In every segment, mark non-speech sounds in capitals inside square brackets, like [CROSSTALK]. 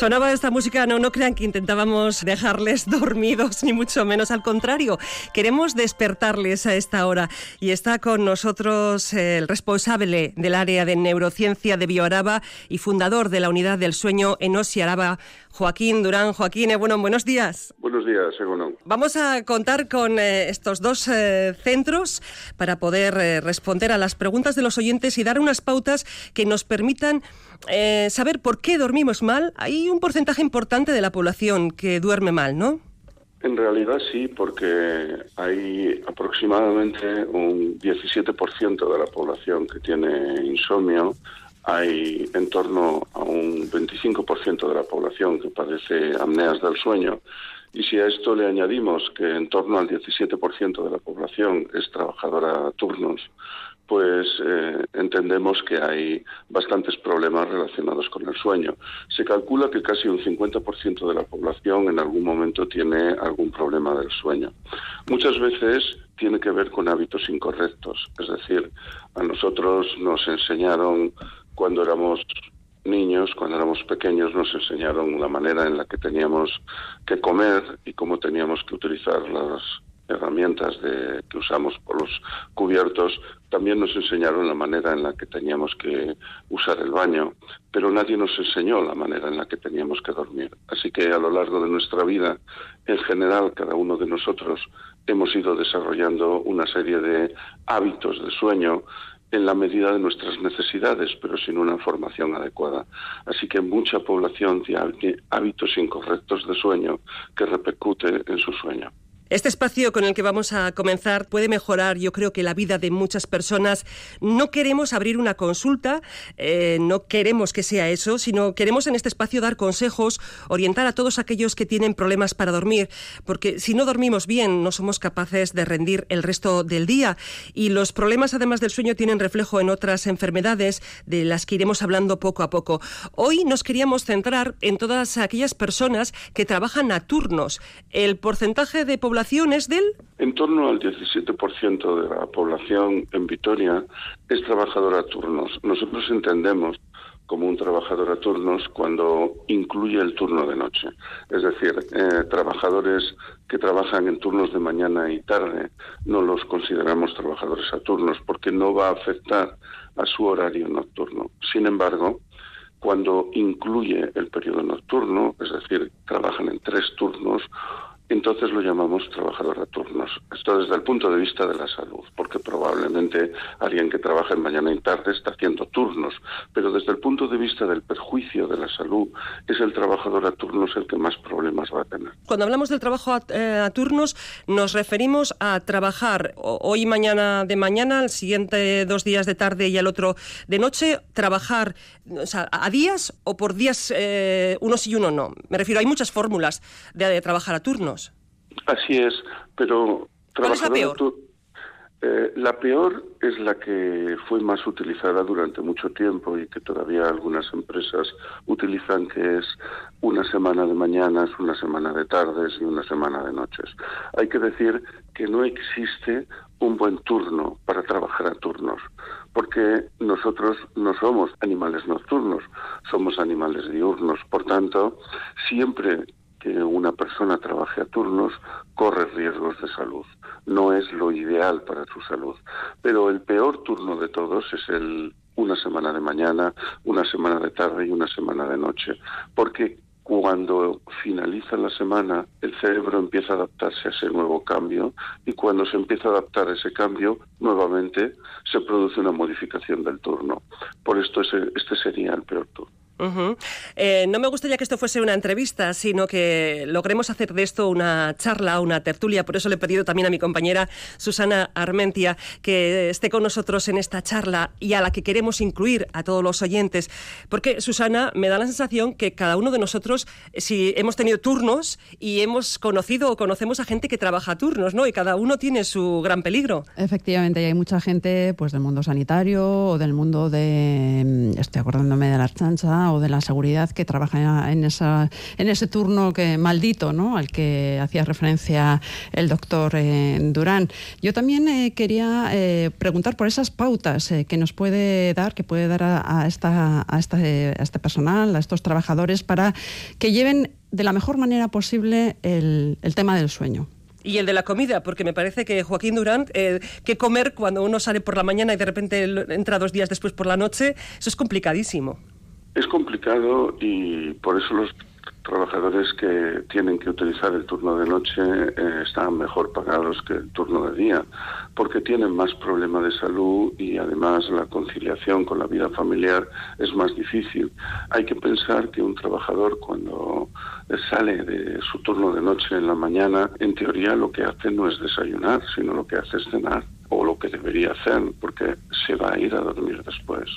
Sonaba esta música, no, no crean que intentábamos dejarles [LAUGHS] dormidos, ni mucho menos, al contrario, queremos despertarles a esta hora. Y está con nosotros el responsable del área de neurociencia de Bioaraba y fundador de la unidad del sueño en Osi Araba, Joaquín Durán. Joaquín, eh, bueno, buenos días. Buenos días, Egonon. Vamos a contar con eh, estos dos eh, centros para poder responder a las preguntas de los oyentes y dar unas pautas que nos permitan saber por qué dormimos mal. Hay un porcentaje importante de la población que duerme mal, ¿no? En realidad sí, porque hay aproximadamente un 17% de la población que tiene insomnio, hay en torno a un 25% de la población que padece apneas del sueño. Y si a esto le añadimos que en torno al 17% de la población es trabajadora a turnos, pues eh, entendemos que hay bastantes problemas relacionados con el sueño. Se calcula que casi un 50% de la población en algún momento tiene algún problema del sueño. Muchas veces tiene que ver con hábitos incorrectos, es decir, a nosotros nos enseñaron cuando éramos niños, cuando éramos pequeños, nos enseñaron la manera en la que teníamos que comer y cómo teníamos que utilizar las herramientas de, que usamos por los cubiertos. También nos enseñaron la manera en la que teníamos que usar el baño, pero nadie nos enseñó la manera en la que teníamos que dormir. Así que a lo largo de nuestra vida, en general, cada uno de nosotros hemos ido desarrollando una serie de hábitos de sueño en la medida de nuestras necesidades, pero sin una formación adecuada. Así que mucha población tiene hábitos incorrectos de sueño que repercute en su sueño. Este espacio con el que vamos a comenzar puede mejorar, yo creo que la vida de muchas personas. No queremos abrir una consulta, eh, no queremos que sea eso, sino queremos en este espacio dar consejos, orientar a todos aquellos que tienen problemas para dormir, porque si no dormimos bien no somos capaces de rendir el resto del día y los problemas además del sueño tienen reflejo en otras enfermedades de las que iremos hablando poco a poco. Hoy nos queríamos centrar en todas aquellas personas que trabajan a turnos. El porcentaje de población En torno al 17% de la población en Vitoria es trabajadora a turnos. Nosotros entendemos como un trabajador a turnos cuando incluye el turno de noche. Es decir, eh, trabajadores que trabajan en turnos de mañana y tarde no los consideramos trabajadores a turnos porque no va a afectar a su horario nocturno. Sin embargo, cuando incluye el periodo nocturno, es decir, trabajan en tres turnos, entonces lo llamamos trabajador a turnos. Esto desde el punto de vista de la salud, porque probablemente alguien que trabaja en mañana y tarde está haciendo turnos, pero desde el punto de vista del perjuicio de la salud, es el trabajador a turnos el que más problemas va a tener. Cuando hablamos del trabajo a, eh, turnos, nos referimos a trabajar hoy mañana de mañana, el siguiente dos días de tarde y el otro de noche, trabajar a días o por días eh, unos y uno no. Me refiero, hay muchas fórmulas de trabajar a turnos. Así es, pero... ¿Cuál es la peor? Eh, la peor es la que fue más utilizada durante mucho tiempo y que todavía algunas empresas utilizan, que es una semana de mañanas, una semana de tardes y una semana de noches. Hay que decir que no existe un buen turno para trabajar a turnos, porque nosotros no somos animales nocturnos, somos animales diurnos. Por tanto, siempre que una persona trabaje a turnos corre riesgos de salud. No es lo ideal para su salud. Pero el peor turno de todos es el una semana de mañana, una semana de tarde y una semana de noche. Porque cuando finaliza la semana, el cerebro empieza a adaptarse a ese nuevo cambio y cuando se empieza a adaptar a ese cambio, nuevamente se produce una modificación del turno. Por esto ese, este sería el peor turno. Eh, no me gustaría que esto fuese una entrevista, sino que logremos hacer de esto una charla, una tertulia. Por eso le he pedido también a mi compañera Susana Armentia que esté con nosotros en esta charla y a la que queremos incluir a todos los oyentes. Porque, Susana, me da la sensación que cada uno de nosotros, si hemos tenido turnos y hemos conocido o conocemos a gente que trabaja turnos, ¿no? Y cada uno tiene su gran peligro. Efectivamente, y hay mucha gente pues del mundo sanitario o del mundo de, mm, estoy acordándome de la chancha o de la seguridad que trabaja en, esa, en ese turno que maldito ¿no? al que hacía referencia el doctor eh, Durán. Yo también eh, quería eh, preguntar por esas pautas que nos puede dar, que puede dar a, esta, a, este, personal, a estos trabajadores, para que lleven de la mejor manera posible el, tema del sueño. Y el de la comida, porque me parece que Joaquín Durán, que comer cuando uno sale por la mañana y de repente entra dos días después por la noche, eso es complicadísimo. Es complicado y por eso los trabajadores que tienen que utilizar el turno de noche eh, están mejor pagados que el turno de día, porque tienen más problemas de salud y además la conciliación con la vida familiar es más difícil. Hay que pensar que un trabajador cuando sale de su turno de noche en la mañana, en teoría lo que hace no es desayunar, sino lo que hace es cenar o lo que debería hacer, porque se va a ir a dormir después.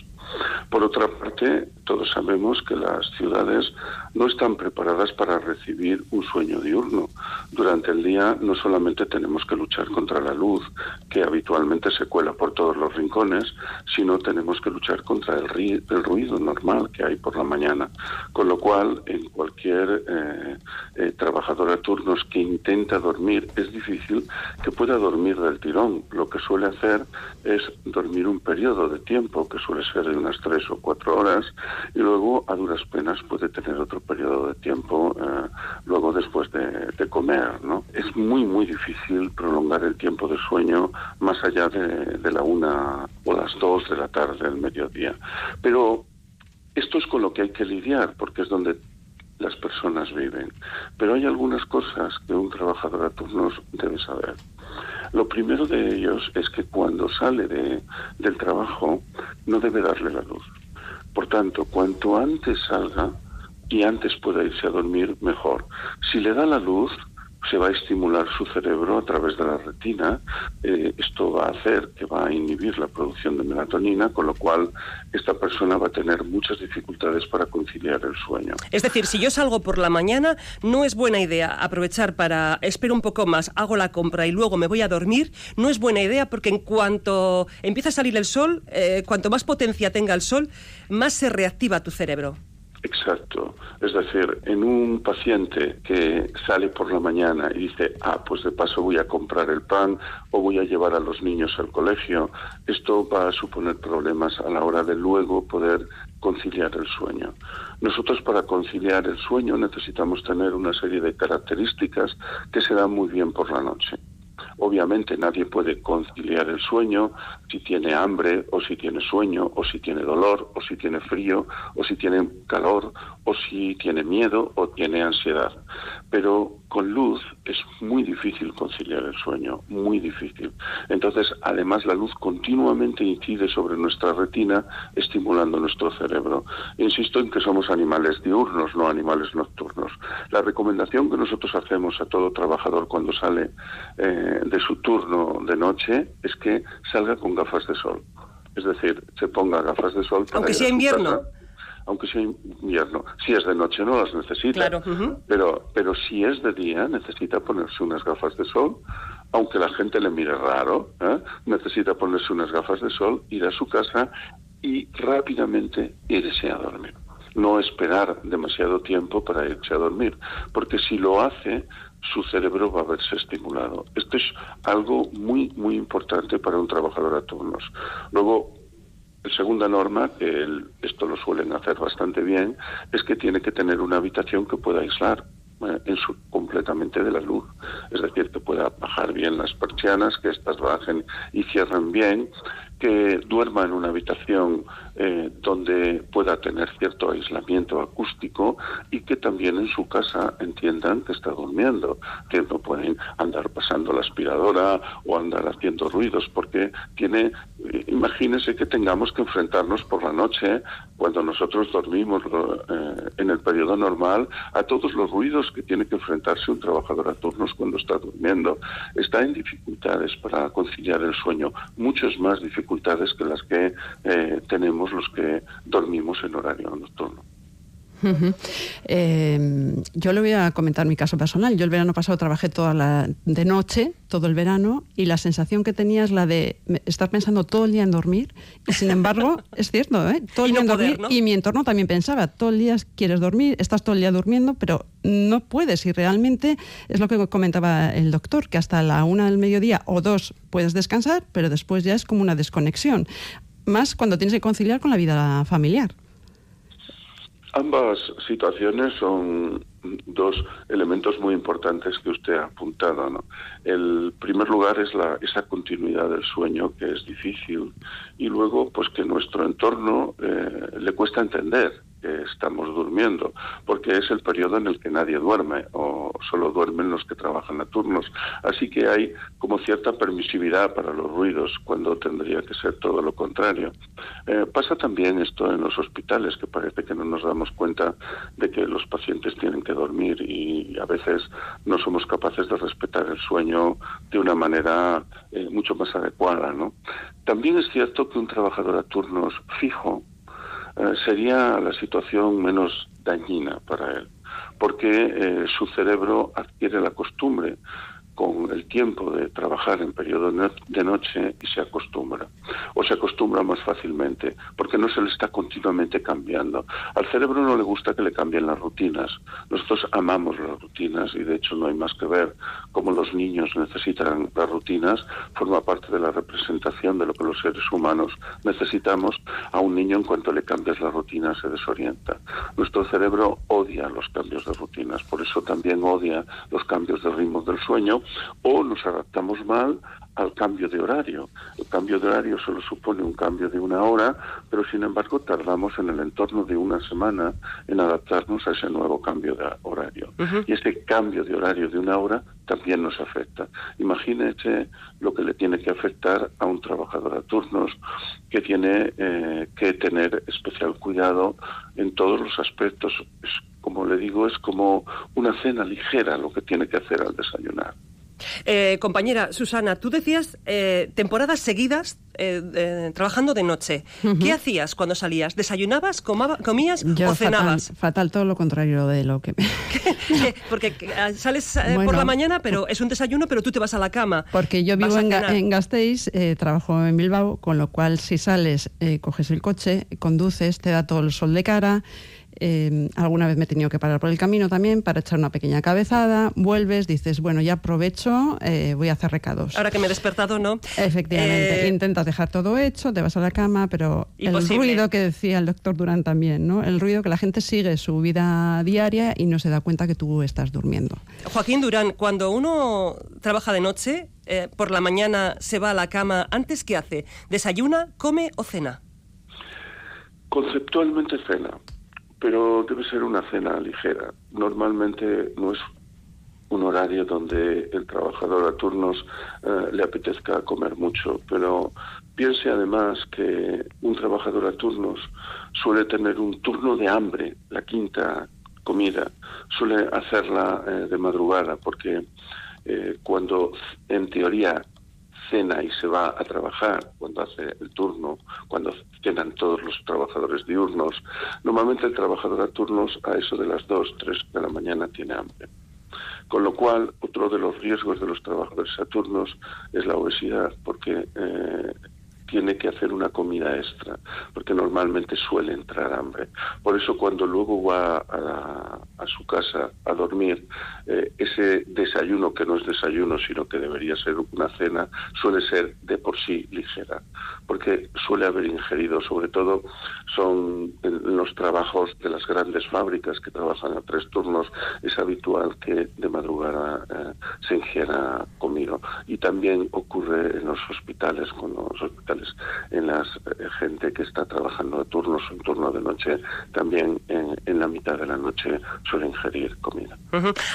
Por otra parte, todos sabemos que las ciudades no están preparadas para recibir un sueño diurno. Durante el día no solamente tenemos que luchar contra la luz, que habitualmente se cuela por todos los rincones, sino tenemos que luchar contra el, ruido normal que hay por la mañana. Con lo cual, en cualquier eh, eh, trabajador a turnos que intenta dormir, es difícil que pueda dormir del tirón. Lo que suele hacer es dormir un periodo de tiempo, que suele ser de unas tres o cuatro horas, y luego a duras penas puede tener otro periodo de tiempo eh, luego después de, comer. ¿no? Es muy, muy difícil prolongar el tiempo de sueño más allá de, de la una o las dos de la tarde, del mediodía. Pero esto es con lo que hay que lidiar, porque es donde las personas viven. Pero hay algunas cosas que un trabajador a turnos debe saber. Lo primero de ellos es que cuando sale de, del trabajo no debe darle la luz. Por tanto, cuanto antes salga y antes pueda irse a dormir, mejor. Si le da la luz, se va a estimular su cerebro a través de la retina. Eh, esto va a hacer que va a inhibir la producción de melatonina, con lo cual esta persona va a tener muchas dificultades para conciliar el sueño. Es decir, si yo salgo por la mañana, no es buena idea aprovechar para espero un poco más, hago la compra y luego me voy a dormir. No es buena idea porque en cuanto empieza a salir el sol, eh, cuanto más potencia tenga el sol, más se reactiva tu cerebro. Exacto. Es decir, en un paciente que sale por la mañana y dice, ah, pues de paso voy a comprar el pan o voy a llevar a los niños al colegio, esto va a suponer problemas a la hora de luego poder conciliar el sueño. Nosotros para conciliar el sueño necesitamos tener una serie de características que se dan muy bien por la noche. Obviamente nadie puede conciliar el sueño si tiene hambre o si tiene sueño o si tiene dolor o si tiene frío o si tiene calor o si tiene miedo o tiene ansiedad. Pero con luz es muy difícil conciliar el sueño, muy difícil. Entonces, además, la luz continuamente incide sobre nuestra retina, estimulando nuestro cerebro. Insisto en que somos animales diurnos, no animales nocturnos. La recomendación que nosotros hacemos a todo trabajador cuando sale eh, de su turno de noche es que salga con gafas de sol. Es decir, se ponga gafas de sol. Para Aunque sea invierno aunque sea invierno. Si es de noche no las necesita, pero, pero si es de día necesita ponerse unas gafas de sol, aunque la gente le mire raro, ¿eh? necesita ponerse unas gafas de sol, ir a su casa y rápidamente irse a dormir. No esperar demasiado tiempo para irse a dormir, porque si lo hace, su cerebro va a verse estimulado. Esto es algo muy, muy importante para un trabajador a turnos. Luego, la segunda norma, que esto lo suelen hacer bastante bien, es que tiene que tener una habitación que pueda aislar eh, completamente de la luz. Es decir, que pueda bajar bien las persianas, que éstas bajen y cierren bien, que duerma en una habitación eh, donde pueda tener cierto aislamiento acústico y que también en su casa entiendan que está durmiendo, que no pueden andar pasando la aspiradora o andar haciendo ruidos, porque tiene, eh, imagínese que tengamos que enfrentarnos por la noche, cuando nosotros dormimos eh, en el periodo normal, a todos los ruidos que tiene que enfrentarse un trabajador a turnos cuando está durmiendo. Está en dificultades para conciliar el sueño, muchas más dificultades que las que eh, los que dormimos en horario nocturno. Eh, yo le voy a comentar mi caso personal. Yo el verano pasado trabajé toda la de noche, todo el verano, y la sensación que tenía es la de estar pensando todo el día en dormir. Y sin embargo, [LAUGHS] es cierto, ¿eh? todo el día en dormir. Y mi entorno también pensaba, todo el día quieres dormir, estás todo el día durmiendo, pero no puedes. Y realmente es lo que comentaba el doctor, que hasta la una del mediodía o dos puedes descansar, pero después ya es como una desconexión. Más cuando tienes que conciliar con la vida familiar. Ambas situaciones son dos elementos muy importantes que usted ha apuntado. ¿no? El primer lugar es la, esa continuidad del sueño que es difícil y luego pues que nuestro entorno eh, le cuesta entender estamos durmiendo, porque es el periodo en el que nadie duerme o solo duermen los que trabajan a turnos. Así que hay como cierta permisividad para los ruidos cuando tendría que ser todo lo contrario. Eh, pasa también esto en los hospitales, que parece que no nos damos cuenta de que los pacientes tienen que dormir y a veces no somos capaces de respetar el sueño de una manera eh, mucho más adecuada. ¿no? También es cierto que un trabajador a turnos fijo, eh, sería la situación menos dañina para él, porque eh, su cerebro adquiere la costumbre con el tiempo de trabajar en periodo de noche y se acostumbra. O se acostumbra más fácilmente, porque no se le está continuamente cambiando. Al cerebro no le gusta que le cambien las rutinas. Nosotros amamos las rutinas y de hecho no hay más que ver cómo los niños necesitan las rutinas. Forma parte de la representación de lo que los seres humanos necesitamos. A un niño en cuanto le cambias la rutina se desorienta. Nuestro cerebro odia los cambios de rutinas, por eso también odia los cambios de ritmo del sueño o nos adaptamos mal al cambio de horario. El cambio de horario solo supone un cambio de una hora, pero sin embargo tardamos en el entorno de una semana en adaptarnos a ese nuevo cambio de horario. Y ese cambio de horario de una hora también nos afecta. Imagínese lo que le tiene que afectar a un trabajador a turnos que tiene eh, que tener especial cuidado en todos los aspectos. como le digo, es como una cena ligera lo que tiene que hacer al desayunar. Eh, compañera Susana, tú decías eh, temporadas seguidas eh, trabajando de noche. ¿Qué hacías cuando salías? ¿Desayunabas, comías o cenabas? Fatal, todo lo contrario de lo que... [LAUGHS] Porque sales por la mañana, pero es un desayuno, pero tú te vas a la cama. Porque yo vivo en, en, Gasteiz, trabajo en Bilbao, con lo cual si sales, coges el coche, conduces, te da todo el sol de cara Em, alguna vez me he tenido que parar por el camino también para echar una pequeña cabezada. Vuelves, dices, bueno, ya aprovecho, eh, voy a hacer recados. Ahora que me he despertado, ¿no? Efectivamente. Eh, Intentas dejar todo hecho, te vas a la cama, pero el ruido que decía el doctor Durán también, ¿no? El ruido que la gente sigue su vida diaria y no se da cuenta que tú estás durmiendo. Joaquín Durán, cuando uno trabaja de noche, eh, por la mañana se va a la cama, ¿antes qué hace? ¿Desayuna, come o cena? Conceptualmente cena pero debe ser una cena ligera. Normalmente no es un horario donde el trabajador a turnos eh, le apetezca comer mucho, pero piense además que un trabajador a turnos suele tener un turno de hambre, la quinta comida, suele hacerla eh, de madrugada, porque eh, cuando en teoría cena y se va a trabajar, cuando hace el turno, cuando cenan todos los trabajadores diurnos, normalmente el trabajador a turnos a eso de las 2, 3 de la mañana tiene hambre. Con lo cual, otro de los riesgos de los trabajadores a turnos es la obesidad, porque eh, tiene que hacer una comida extra, porque normalmente suele entrar hambre. Por eso cuando luego va a, su casa a dormir, eh, ese desayuno que no es desayuno, sino que debería ser una cena, suele ser de por sí ligera, porque suele haber ingerido, sobre todo son los trabajos de las grandes fábricas que trabajan a tres turnos, es habitual que de madrugada eh, se ingiera comido. Y también ocurre en los hospitales, con los hospitales en la eh, gente que está trabajando de turnos en turno de noche, también en, la mitad de la noche suele ingerir comida.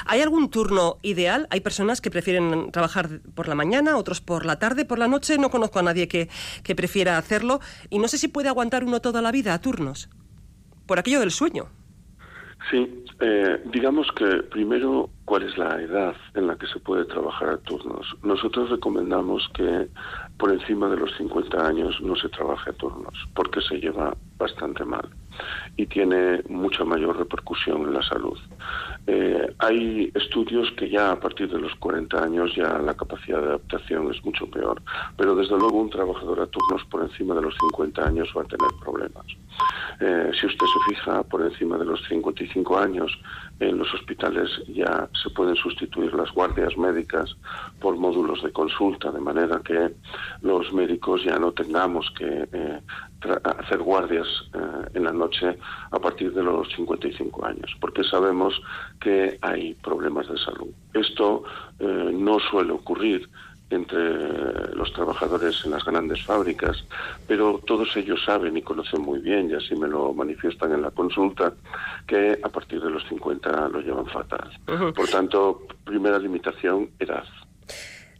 ¿Hay algún turno ideal? Hay personas que prefieren trabajar por la mañana, otros por la tarde, por la noche. No conozco a nadie que prefiera hacerlo. Y no sé si puede aguantar uno toda la vida a turnos, por aquello del sueño. Sí, eh, digamos que primero, ¿cuál es la edad en la que se puede trabajar a turnos? Nosotros recomendamos que por encima de los 50 años no se trabaje a turnos, porque se lleva bastante mal y tiene mucha mayor repercusión en la salud. Eh, hay estudios que ya a partir de los 40 años ya la capacidad de adaptación es mucho peor, pero desde luego un trabajador a turnos por encima de los 50 años va a tener problemas. Eh, si usted se fija, por encima de los 55 años, en los hospitales ya se pueden sustituir las guardias médicas por módulos de consulta, de manera que los médicos ya no tengamos que eh, hacer guardias eh, en la noche a partir de los 55 años, porque sabemos que hay problemas de salud. Esto no suele ocurrir entre los trabajadores en las grandes fábricas, pero todos ellos saben y conocen muy bien, y así me lo manifiestan en la consulta, que a partir de los 50 lo llevan fatal. Por tanto, primera limitación, edad.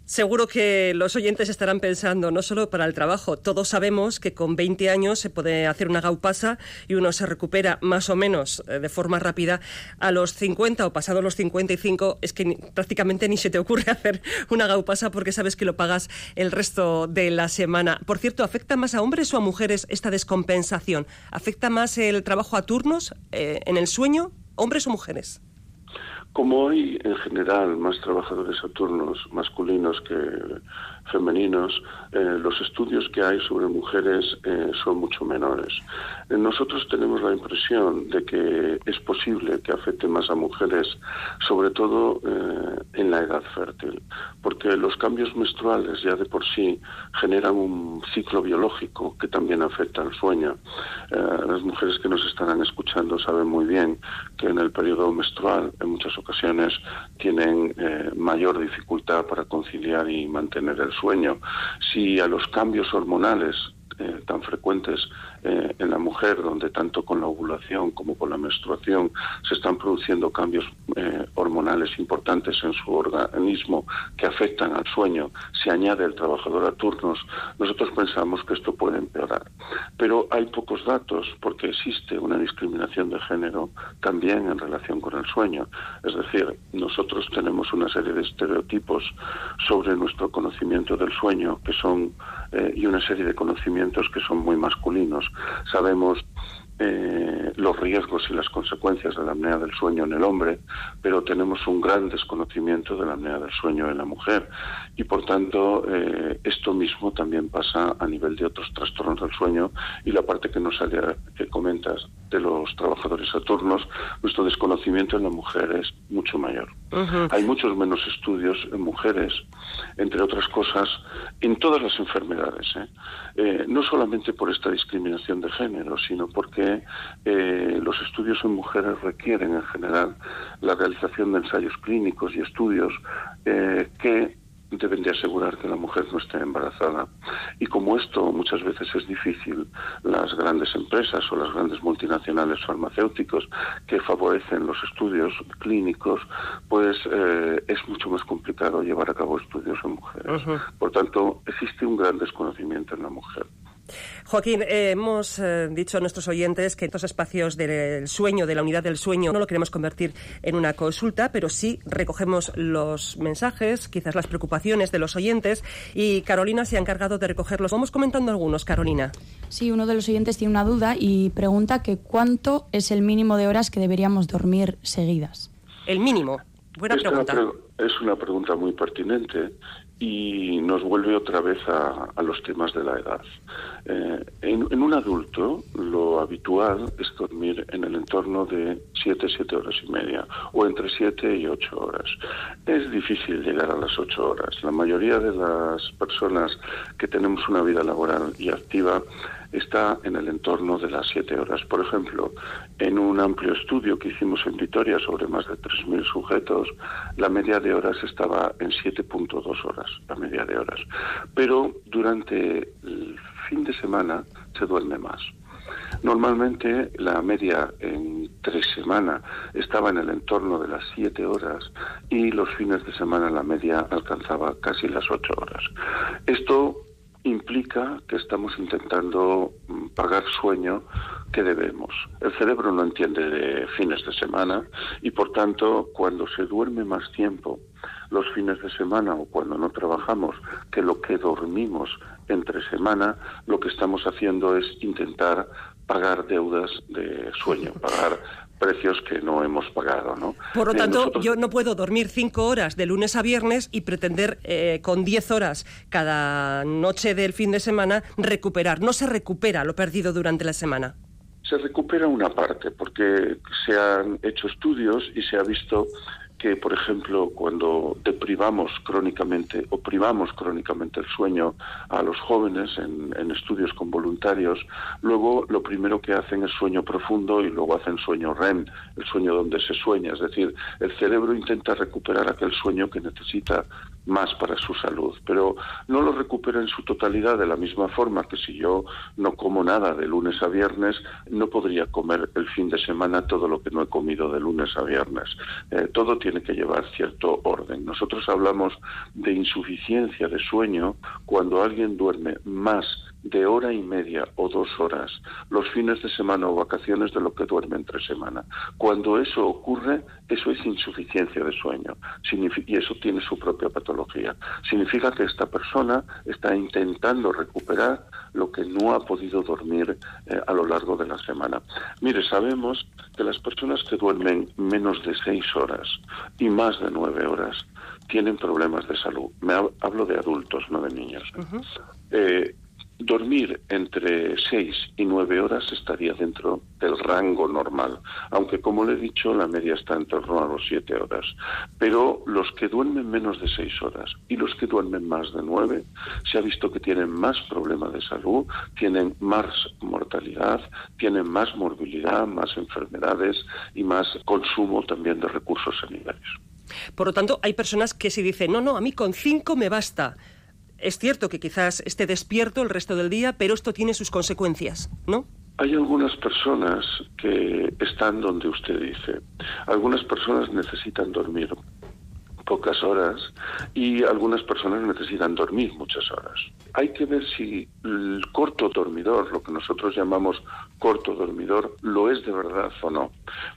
Seguro que los oyentes estarán pensando, no solo para el trabajo, todos sabemos que con 20 años se puede hacer una gaupasa y uno se recupera más o menos eh, de forma rápida. A los 50 o pasados los 55 es que prácticamente ni se te ocurre [LAUGHS] hacer una gaupasa porque sabes que lo pagas el resto de la semana. Por cierto, ¿afecta más a hombres o a mujeres esta descompensación? ¿Afecta más el trabajo a turnos eh, en el sueño, hombres o mujeres? Como hay en general más trabajadores a turnos masculinos que femeninos, eh, los estudios que hay sobre mujeres eh, son mucho menores. Eh, nosotros tenemos la impresión de que es posible que afecte más a mujeres, sobre todo en la edad fértil, porque los cambios menstruales ya de por sí generan un ciclo biológico que también afecta al sueño. las mujeres que nos estarán escuchando saben muy bien que en el periodo menstrual en muchas ocasiones tienen mayor dificultad para conciliar y mantener el sueño. Si a los cambios hormonales eh, tan frecuentes eh, en la mujer, donde tanto con la ovulación como con la menstruación se están produciendo cambios eh, hormonales importantes en su organismo que afectan al sueño, se añade el trabajador a turnos, nosotros pensamos que esto puede empeorar. Pero hay pocos datos porque existe una discriminación de género también en relación con el sueño. Es decir, nosotros tenemos una serie de estereotipos sobre nuestro conocimiento del sueño que son y una serie de conocimientos que son muy masculinos. Sabemos eh, los riesgos y las consecuencias de la apnea del sueño en el hombre, pero tenemos un gran desconocimiento de la apnea del sueño en la mujer. Y por tanto, eh, esto mismo también pasa a nivel de otros trastornos del sueño y la parte que nos sale, que comentas de los trabajadores a turnos, nuestro desconocimiento en la mujer es mucho mayor. Hay muchos menos estudios en mujeres, entre otras cosas, en todas las enfermedades. ¿eh? no solamente por esta discriminación de género, sino porque eh, los estudios en mujeres requieren en general la realización de ensayos clínicos y estudios eh, que deben de asegurar que la mujer no esté embarazada. Y como esto muchas veces es difícil, las grandes empresas o las grandes multinacionales farmacéuticos que favorecen los estudios clínicos, pues eh, es mucho más complicado llevar a cabo estudios en mujeres. Por tanto, existe un gran desconocimiento en la mujer. Joaquín, eh, hemos eh, dicho a nuestros oyentes que estos espacios del sueño, de la unidad del sueño, no lo queremos convertir en una consulta, pero sí recogemos los mensajes, quizás las preocupaciones de los oyentes, y Carolina se ha encargado de recogerlos. Vamos comentando algunos, Carolina. Sí, uno de los oyentes tiene una duda y pregunta que cuánto es el mínimo de horas que deberíamos dormir seguidas. El mínimo. Buena pregunta. es una pregunta muy pertinente y nos vuelve otra vez a, los temas de la edad. Eh, en, un adulto lo habitual es dormir en el entorno de 7, 7 horas y media o entre 7 y 8 horas. Es difícil llegar a las 8 horas. La mayoría de las personas que tenemos una vida laboral y activa está en el entorno de las siete horas. Por ejemplo, en un amplio estudio que hicimos en Vitoria sobre más de 3.000 sujetos, la media de horas estaba en 7.2 horas, la media de horas. Pero durante el fin de semana se duerme más. Normalmente la media entre semana estaba en el entorno de las siete horas y los fines de semana la media alcanzaba casi las ocho horas. Esto implica que estamos intentando mm, pagar sueño que debemos. El cerebro no entiende de fines de semana y por tanto cuando se duerme más tiempo los fines de semana o cuando no trabajamos que lo que dormimos entre semana, lo que estamos haciendo es intentar pagar deudas de sueño, pagar precios que no hemos pagado. ¿no? Por lo eh, tanto, yo no puedo dormir cinco horas de lunes a viernes y pretender eh, con diez horas cada noche del fin de semana recuperar. No se recupera lo perdido durante la semana. Se recupera una parte, porque se han hecho estudios y se ha visto que, por ejemplo, cuando deprivamos crónicamente o privamos crónicamente el sueño a los jóvenes en, estudios con voluntarios, luego lo primero que hacen es sueño profundo y luego hacen sueño REM, el sueño donde se sueña. Es decir, el cerebro intenta recuperar aquel sueño que necesita más para su salud, pero no lo recupera en su totalidad de la misma forma que si yo no como nada de lunes a viernes, no podría comer el fin de semana todo lo que no he comido de lunes a viernes. Eh, todo tiene que llevar cierto orden. Nosotros hablamos de insuficiencia de sueño cuando alguien duerme más de hora y media o dos horas los fines de semana o vacaciones de lo que duerme entre semana. Cuando eso ocurre, eso es insuficiencia de sueño y eso tiene su propia patología. Significa que esta persona está intentando recuperar lo que no ha podido dormir eh, a lo largo de la semana. Mire, sabemos que las personas que duermen menos de seis horas y más de nueve horas tienen problemas de salud. Me hablo de adultos, no de niños. Dormir entre seis y nueve horas estaría dentro del rango normal, aunque como le he dicho, la media está en torno a los siete horas. Pero los que duermen menos de seis horas y los que duermen más de nueve, se ha visto que tienen más problemas de salud, tienen más mortalidad, tienen más morbilidad, más enfermedades y más consumo también de recursos sanitarios. Por lo tanto, hay personas que si dicen, no, no, a mí con cinco me basta es cierto que quizás esté despierto el resto del día, pero esto tiene sus consecuencias, ¿no? Hay algunas personas que están donde usted dice. Algunas personas necesitan dormir pocas horas y algunas personas necesitan dormir muchas horas. Hay que ver si el corto dormidor, lo que nosotros llamamos corto dormidor, lo es de verdad o no.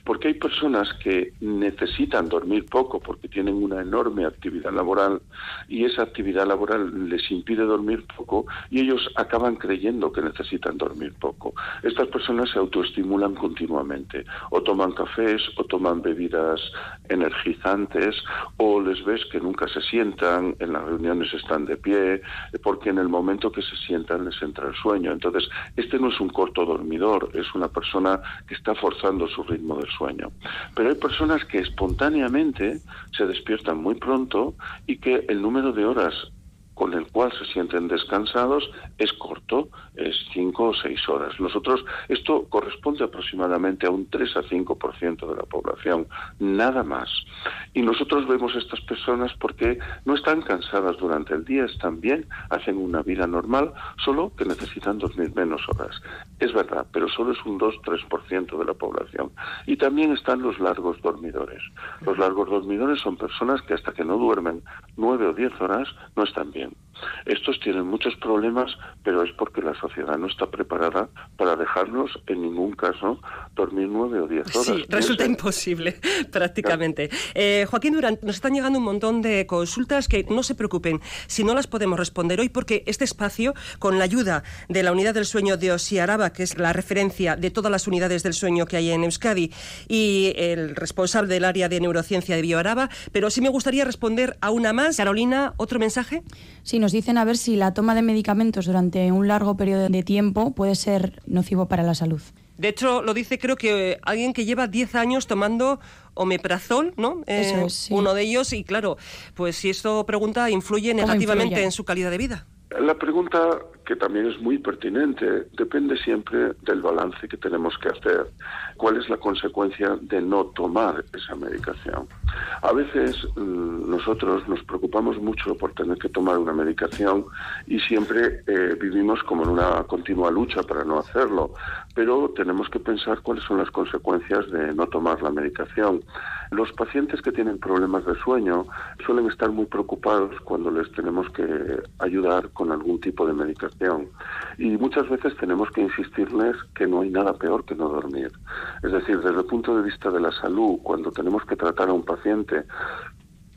Porque hay personas que necesitan dormir poco porque tienen una enorme actividad laboral y esa actividad laboral les impide dormir poco y ellos acaban creyendo que necesitan dormir poco. Estas personas se autoestimulan continuamente o toman cafés o toman bebidas energizantes o les ves que nunca se sientan, en las reuniones están de pie, porque en el momento que se sientan les entra el sueño. Entonces, este no es un corto dormidor, es una persona que está forzando su ritmo del sueño. Pero hay personas que espontáneamente se despiertan muy pronto y que el número de horas con el cual se sienten descansados es corto, es cinco o seis horas. Nosotros, esto corresponde aproximadamente a un 3 a 5% de la población, nada más. Y nosotros vemos estas personas porque no están cansadas durante el día, están bien, hacen una vida normal, solo que necesitan dormir menos horas. Es verdad, pero solo es un 2-3% de la población. Y también están los largos dormidores. Los largos dormidores son personas que hasta que no duermen nueve o diez horas no están bien. him. Estos tienen muchos problemas, pero es porque la sociedad no está preparada para dejarlos en ningún caso dormir nueve o diez horas. Sí, resulta imposible [LAUGHS] prácticamente. Eh, Joaquín Durán, nos están llegando un montón de consultas que no se preocupen si no las podemos responder hoy porque este espacio, con la ayuda de la unidad del sueño de Osiaraba, que es la referencia de todas las unidades del sueño que hay en Euskadi, y el responsable del área de neurociencia de Bioaraba, pero sí me gustaría responder a una más. Carolina, ¿otro mensaje? Sí, nos dicen a ver si la toma de medicamentos durante un largo periodo de tiempo puede ser nocivo para la salud. De hecho, lo dice creo que alguien que lleva 10 años tomando omeprazol, ¿no? Eso es, Uno de ellos, y claro, pues si esto pregunta, influye negativamente en su calidad de vida. La pregunta que también es muy pertinente, depende siempre del balance que tenemos que hacer. ¿Cuál es la consecuencia de no tomar esa medicación? A veces mm, nosotros nos preocupamos mucho por tener que tomar una medicación y siempre eh, vivimos como en una continua lucha para no hacerlo, pero tenemos que pensar cuáles son las consecuencias de no tomar la medicación. Los pacientes que tienen problemas de sueño suelen estar muy preocupados cuando les tenemos que ayudar con algún tipo de medicación y muchas veces tenemos que insistirles que no hay nada peor que no dormir. Es decir, desde el punto de vista de la salud, cuando tenemos que tratar a un paciente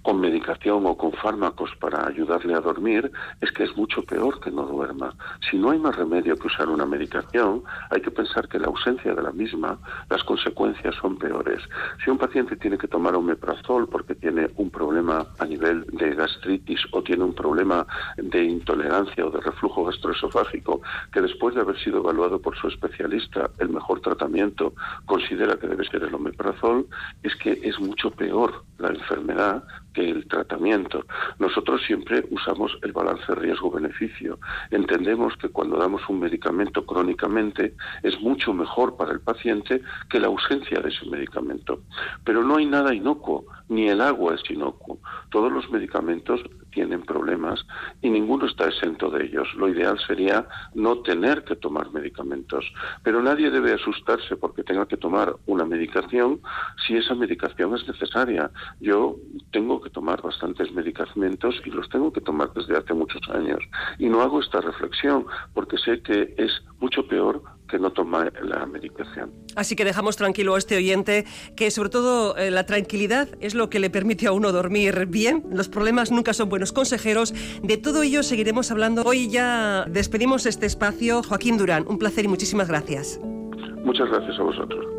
con medicación o con fármacos para ayudarle a dormir, es que es mucho peor que no duerma. Si no hay más remedio que usar una medicación, hay que pensar que la ausencia de la misma, las consecuencias son peores. Si un paciente tiene que tomar omeprazol porque tiene un problema a nivel de gastritis o tiene un problema de intolerancia o de reflujo gastroesofágico, que después de haber sido evaluado por su especialista, el mejor tratamiento considera que debe ser el omeprazol, es que es mucho peor la enfermedad el tratamiento. Nosotros siempre usamos el balance riesgo-beneficio. Entendemos que cuando damos un medicamento crónicamente es mucho mejor para el paciente que la ausencia de ese medicamento. Pero no hay nada inocuo, ni el agua es inocuo. Todos los medicamentos tienen problemas y ninguno está exento de ellos. Lo ideal sería no tener que tomar medicamentos, pero nadie debe asustarse porque tenga que tomar una medicación si esa medicación es necesaria. Yo tengo que tomar bastantes medicamentos y los tengo que tomar desde hace muchos años y no hago esta reflexión porque sé que es mucho peor que no toma la medicación. Así que dejamos tranquilo a este oyente que sobre todo eh, la tranquilidad es lo que le permite a uno dormir bien. Los problemas nunca son buenos consejeros. De todo ello seguiremos hablando. Hoy ya despedimos este espacio. Joaquín Durán, un placer y muchísimas gracias. Muchas gracias a vosotros.